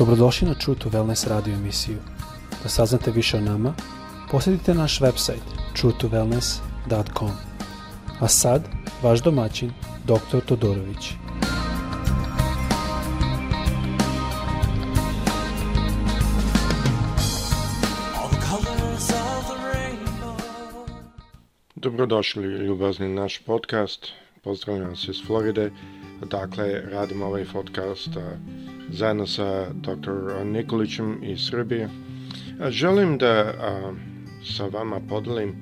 Dobrodošli na True to Wellness radio emisiju. Da saznate više o nama, posjetite naš website truetowellness.com. A sad, vaš domaćin, dr. Todorović. Dobrodošli ljubazni naš podcast. Pozdravljam se iz Floride. Dakle, radimo ovaj podcast zajedno sa dr. Nikolićem iz Srbije. Želim da sa vama podelim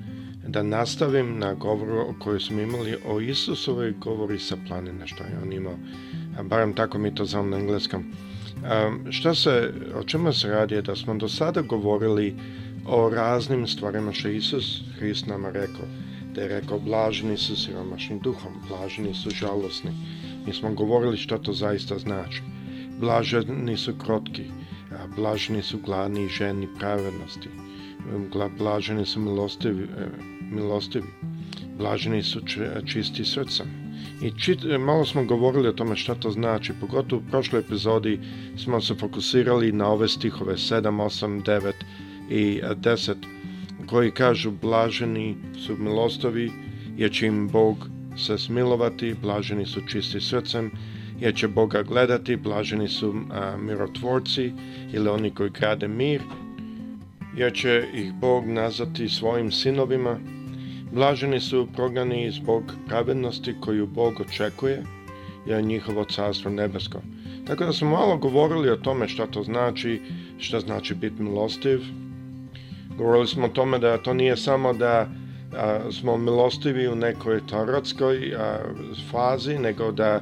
da nastavim na govoru koju smo imali o Isusovoj govori sa planine što je on imao, barem tako mi to znam na engleskom. Šta se, o čemu se radi je da smo do sada govorili o raznim stvarima što Isus Hrist nama rekao. Da je rekao blaženi su siromašni duhom, blaženi su žalosni. Mi smo govorili što to zaista znači blaženi su krotki, a blaženi su gladni ženi pravednosti, blaženi su milostivi, e, milostivi. blaženi su čisti srcem. I čit, e, malo smo govorili o tome šta to znači, pogotovo u prošloj epizodi smo se fokusirali na ove stihove 7, 8, 9 i 10 e, koji kažu blaženi su milostovi jer će im Bog se smilovati, blaženi su čisti srcem jer će Boga gledati, blaženi su mirotvorci ili oni koji krade mir, jer će ih Bog nazvati svojim sinovima. Blaženi su progani zbog pravednosti koju Bog očekuje, jer njihovo carstvo nebesko. Tako da smo malo govorili o tome što to znači, što znači biti milostiv. Govorili smo o tome da to nije samo da smo milostivi u nekoj tarotskoj a, fazi, nego da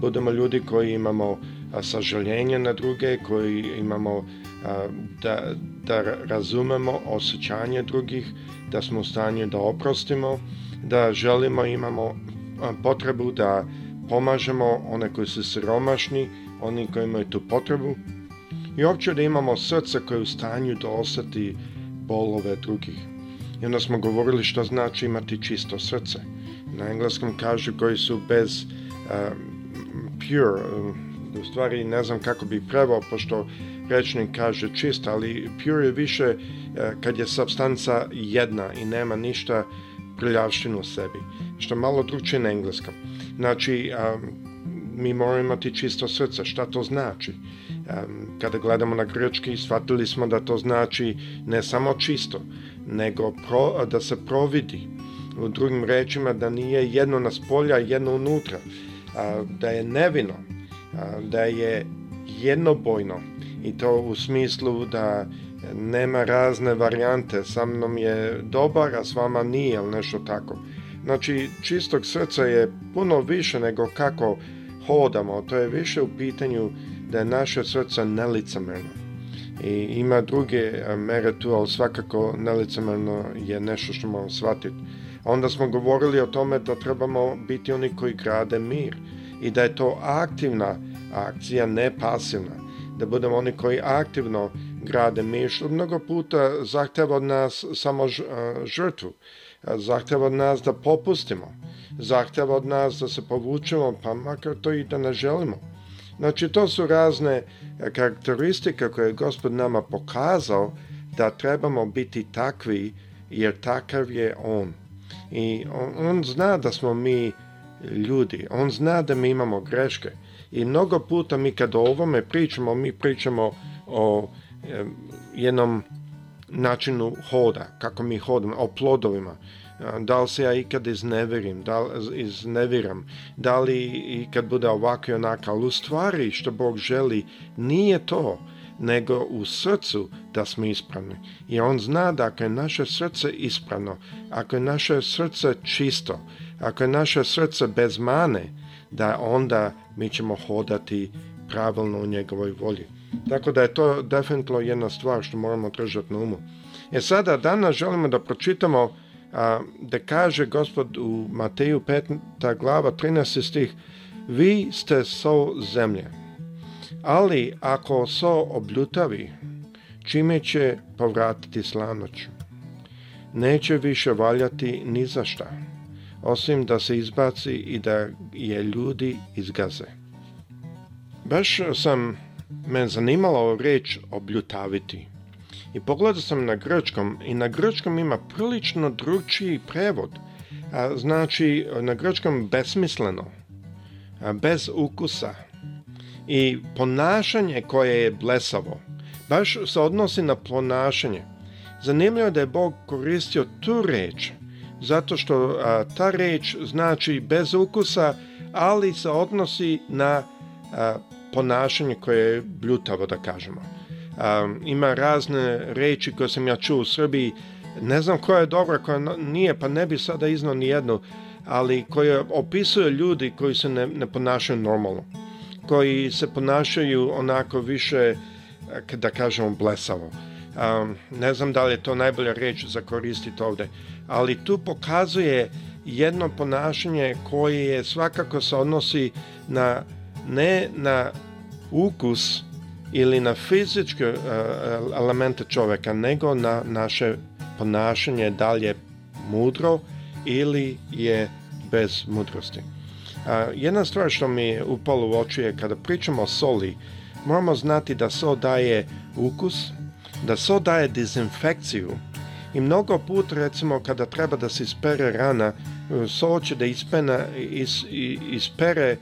budemo ljudi koji imamo sažaljenje na druge, koji imamo da, da razumemo osjećanje drugih, da smo u stanju da oprostimo, da želimo, imamo potrebu da pomažemo one koji su siromašni, oni koji imaju tu potrebu i uopće da imamo srce koje je u stanju da osjeti bolove drugih. I onda smo govorili što znači imati čisto srce. Na engleskom kažu koji su bez pure, eh, u stvari ne znam kako bi prevao, pošto rečnik kaže čist, ali pure je više eh, kad je substanca jedna i nema ništa prljavštinu u sebi, što je malo drugčije na engleskom. Znači, mi moramo imati čisto srce. Šta to znači? Kada gledamo na grečki, shvatili smo da to znači ne samo čisto, nego da se providi. U drugim rečima, da nije jedno na spolja, jedno unutra da je nevino, da je jednobojno i to u smislu da nema razne varijante, sa mnom je dobar, a s vama nije ali nešto tako. Znači, čistog srca je puno više nego kako hodamo, to je više u pitanju da je naše srce nelicamerno. I ima druge e, mere tu, ali svakako nelicamerno je nešto što moramo shvatiti. Onda smo govorili o tome da trebamo biti oni koji grade mir i da je to aktivna akcija, ne pasivna. Da budemo oni koji aktivno grade mir, što mnogo puta zahtjeva od nas samo e, žrtvu. Zahtjeva od nas da popustimo. Zahtjeva od nas da se povučemo, pa makar to i da ne želimo. Znači, to su razne karakteristike koje je gospod nama pokazao da trebamo biti takvi jer takav je on. I on, on zna da smo mi ljudi, on zna da mi imamo greške. I mnogo puta mi kad o ovome pričamo, mi pričamo o jednom načinu hoda, kako mi hodimo, o plodovima. Da li se ja ikad izneverim, da li izneviram, da li ikad bude ovako i onako, ali u stvari što Bog želi nije to nego u srcu da smo ispravni. I on zna da ako je naše srce ispravno, ako je naše srce čisto, ako je naše srce bez mane, da onda mi ćemo hodati pravilno u njegovoj volji. Tako da je to definitivno jedna stvar što moramo držati na umu. E sada, danas želimo da pročitamo a, da kaže gospod u Mateju 5. glava 13. stih Vi ste so zemlje ali ako so obljutavi, čime će povratiti slanoću. Neće više valjati ni za šta, osim da se izbaci i da je ljudi izgaze. Baš sam me zanimala ova reč obljutaviti. I pogledao sam na grčkom i na grčkom ima prilično drugčiji prevod. A, znači, na grčkom besmisleno, bez ukusa, i ponašanje koje je blesavo baš se odnosi na ponašanje. Zanimljivo je da je Bog koristio tu reč, zato što ta reč znači bez ukusa, ali se odnosi na ponašanje koje je bljutavo, da kažemo. ima razne reči koje sam ja čuo u Srbiji, ne znam koja je dobra, koja nije, pa ne bi sada iznao ni jednu, ali koje opisuje ljudi koji se ne, ne ponašaju normalno koji se ponašaju onako više, e, da kažemo, blesavo. ne znam da li je to najbolja riječ za koristiti ovdje, ali tu pokazuje jedno ponašanje koje je svakako se odnosi na ne na ukus ili na fizičke e, elemente čovjeka, nego na naše ponašanje da li je mudro ili je bez mudrosti jedna stvar što mi upalo u oči je kada pričamo o soli, moramo znati da so daje ukus, da so daje dezinfekciju i mnogo puta recimo kada treba da se ispere rana, e, sol će da ispena, ispere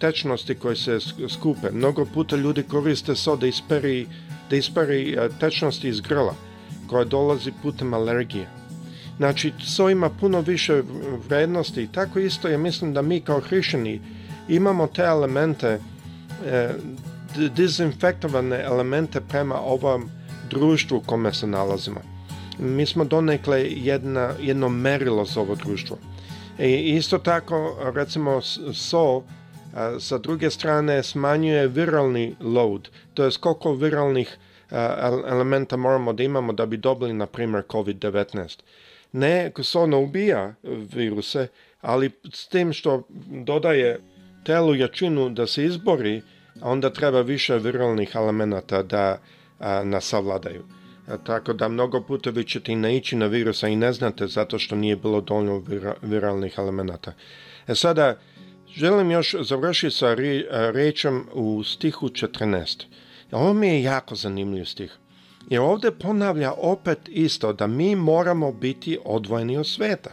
tečnosti koje se skupe. Mnogo puta ljudi koriste sol da isperi, da e, tečnosti iz grla koja dolazi putem alergije. Znači, so ima puno više vrednosti i tako isto je, mislim da mi kao hrišćani imamo te elemente, e, elemente prema ovom društvu kome se nalazimo. Mi smo donekle jedna, jedno merilo za ovo društvo. I isto tako, recimo, so a, e, sa druge strane smanjuje viralni load, to je koliko viralnih e, elementa moramo da imamo da bi dobili, na primjer, COVID-19 ne, ono ubija e, viruse, ali s tim što dodaje telu jačinu da se izbori, onda treba više viralnih elemenata da a, nas savladaju. E, tako da mnogo puta vi ćete i naići na virusa i ne znate zato što nije bilo dovoljno viralnih elemenata. E sada, želim još završiti sa ri, e, rečem u stihu 14. Ovo mi je jako zanimljiv stih. I ovdje ponavlja opet isto da mi moramo biti odvojeni od sveta.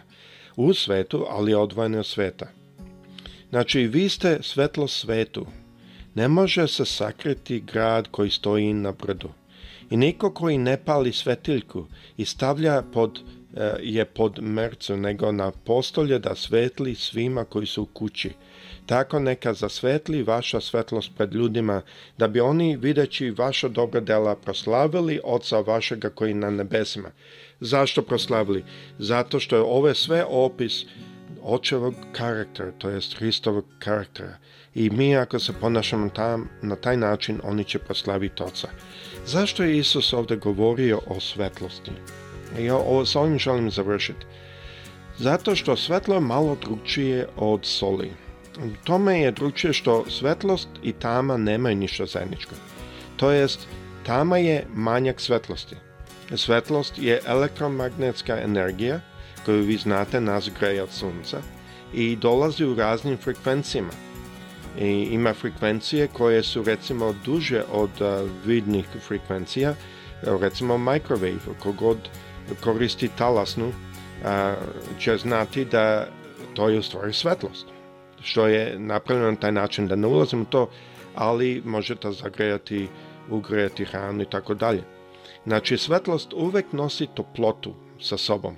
U svetu, ali odvojeni od sveta. Znači, vi ste svetlo svetu. Ne može se sakriti grad koji stoji na brdu. I niko koji ne pali svetiljku i stavlja pod, eh, je pod mercu, nego na postolje da svetli svima koji su u kući. Tako neka zasvetli vaša svetlost pred ljudima, da bi oni, videći vaša dobra dela, proslavili Oca vašega koji na nebesima. Zašto proslavili? Zato što je ove sve opis očevog karaktera, to jest Hristovog karaktera. I mi ako se ponašamo tam, na taj način, oni će proslaviti Oca. Zašto je Isus ovdje govorio o svetlosti? Ja ovo s ovim želim završiti. Zato što svetlo je malo drugčije od soli tome je drugčije što svetlost i tama nemaju ništa zajedničko. To jest, tama je manjak svetlosti. Svetlost je elektromagnetska energija koju vi znate nas od sunca i dolazi u raznim frekvencijama. I ima frekvencije koje su recimo duže od e, vidnih frekvencija, recimo microwave, kogod koristi talasnu e, će znati da to je u stvari svetlost što je napravljeno na taj način da ne ulazim u to, ali možete zagrejati, ugrejati hranu i tako dalje. Znači, svetlost uvek nosi toplotu sa sobom.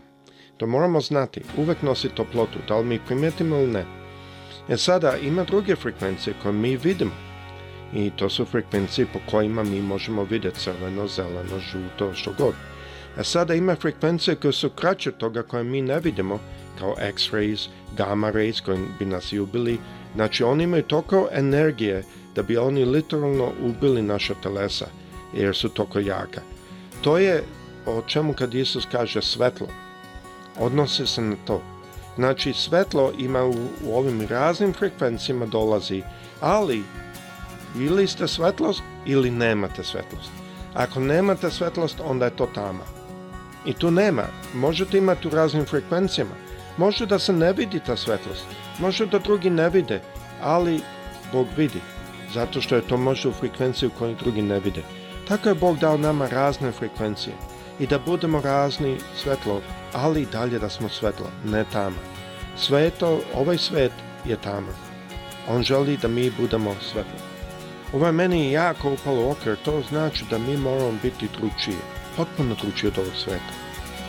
To moramo znati, uvek nosi toplotu, da li mi primetimo ili ne. E sada, ima druge frekvencije koje mi vidimo. I to su frekvencije po kojima mi možemo vidjeti crveno, zeleno, žuto, što god. A sada ima frekvencije koje su kraće toga koje mi ne vidimo, kao X-rays, gamma rays koji bi nas i ubili. Znači oni imaju toliko energije da bi oni literalno ubili naša telesa jer su toliko jaka. To je o čemu kad Isus kaže svetlo. Odnosi se na to. Znači svetlo ima u, ovim raznim frekvencijama dolazi, ali ili ste svetlost ili nemate svetlost. Ako nemate svetlost, onda je to tama. I tu nema. Možete imati u raznim frekvencijama. Može da se ne vidi ta svetlost. Može da drugi ne vide. Ali Bog vidi. Zato što je to možda u frekvenciji u drugi ne vide. Tako je Bog dao nama razne frekvencije. I da budemo razni svetlo, ali i dalje da smo svetlo, ne tamo. Sve to, ovaj svet je tamo. On želi da mi budemo svetlo. Ovo je meni jako upalo okre, to znači da mi moramo biti dručije potpuno drugčiji od ovog sveta.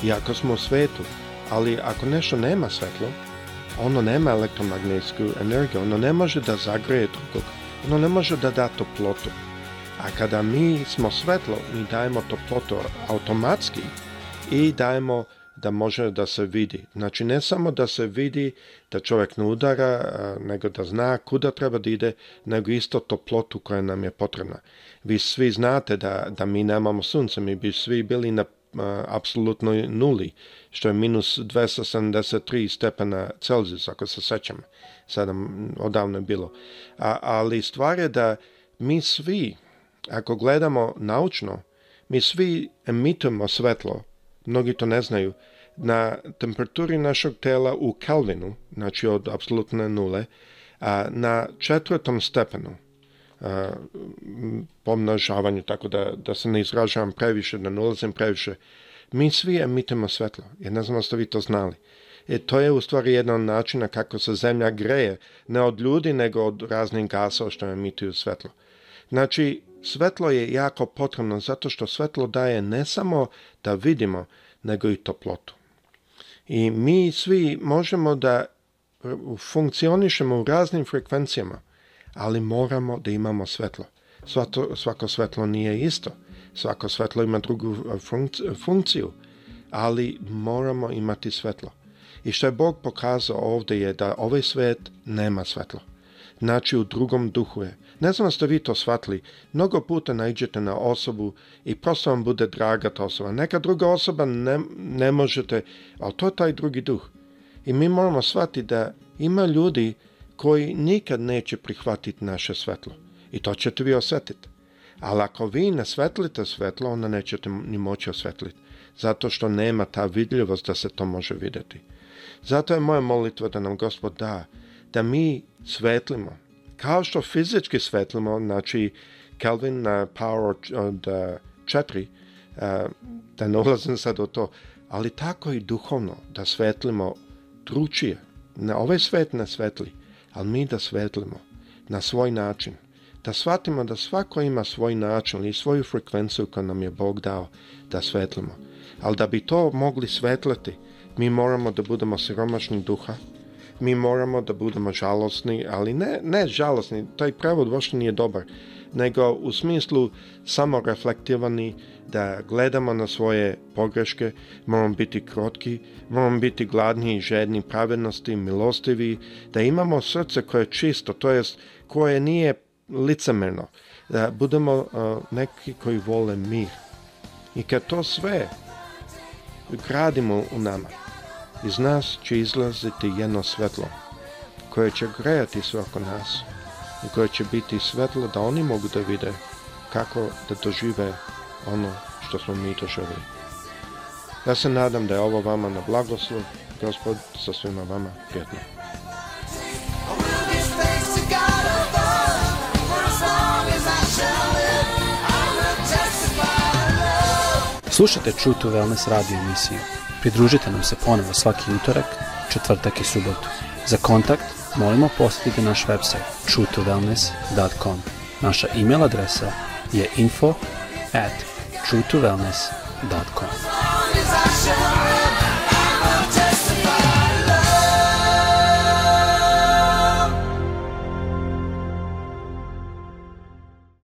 Iako smo u svetu, ali ako nešto nema svetlo, ono nema elektromagnetsku energiju, ono ne može da zagreje drugog, ono ne može da da toplotu. A kada mi smo svetlo, mi dajemo toplotu automatski i dajemo da može da se vidi. Znači ne samo da se vidi da čovjek ne udara, nego da zna kuda treba da ide, nego isto toplotu koja nam je potrebna. Vi svi znate da, da mi nemamo sunce, mi bi svi bili na apsolutnoj nuli, što je minus 273 stepena Celzijus, ako se sećam, sada odavno je bilo. A, ali stvar je da mi svi, ako gledamo naučno, mi svi emitujemo svetlo mnogi to ne znaju, na temperaturi našeg tela u Kelvinu, znači od apsolutne nule, na četvrtom stepenu pomnožavanju, tako da, da se ne izražavam previše, da ne previše, mi svi emitimo svetlo. Ja ne znam ste vi to znali. E, to je u stvari jedan od načina kako se zemlja greje, ne od ljudi, nego od raznih gasa što emituju svetlo. Znači, Svetlo je jako potrebno zato što svetlo daje ne samo da vidimo, nego i toplotu. I mi svi možemo da e, funkcionišemo u raznim frekvencijama, ali moramo da imamo svetlo. svako svetlo nije isto. Svako svetlo ima drugu e, funkciju, ali moramo imati svetlo. I što je Bog pokazao ovdje je da ovaj svet nema svetlo. Znači u drugom duhu je. Ne znam ste vi to shvatili, mnogo puta naiđete na osobu i prosto vam bude draga ta osoba. Neka druga osoba ne, ne možete, ali to je taj drugi duh. I mi moramo shvati da ima ljudi koji nikad neće prihvatiti naše svetlo. I to ćete vi osjetiti. Ali ako vi ne svetlite svetlo, onda nećete ni moći osvetliti. Zato što nema ta vidljivost da se to može vidjeti. Zato je moja molitva da nam gospod da, da mi svetlimo, kao što fizički svetlimo, znači Kelvin na power od eh, četiri, eh, da ne ulazim sad u to, ali tako i duhovno, da svetlimo dručije. Na ovaj svet ne svetli, ali mi da svetlimo na svoj način. Da shvatimo da svako ima svoj način i svoju frekvenciju koju nam je Bog dao da svetlimo. Ali da bi to mogli svetliti, mi moramo da budemo siromašni duha, mi moramo da budemo žalosni, ali ne, ne žalosni, taj prevod uopšte nije dobar, nego u smislu samo reflektivani da gledamo na svoje pogreške, moramo biti krotki, moramo biti gladni i žedni pravednosti, milostivi, da imamo srce koje je čisto, to jest koje nije licemerno, da budemo neki koji vole mir. I kad to sve gradimo u nama, iz nas će izlaziti jedno svetlo, koje će grejati svako nas i koje će biti svetlo da oni mogu da vide kako da dožive ono što smo mi doživjeli. Ja se nadam da je ovo vama na blagoslov, gospod sa svima vama prijetno. Slušajte True to Wellness radio emisiju. Pridružite nam se ponovo svaki utorak, četvrtak i subotu. Za kontakt molimo posjetite naš website truetowellness.com. Naša e-mail adresa je info at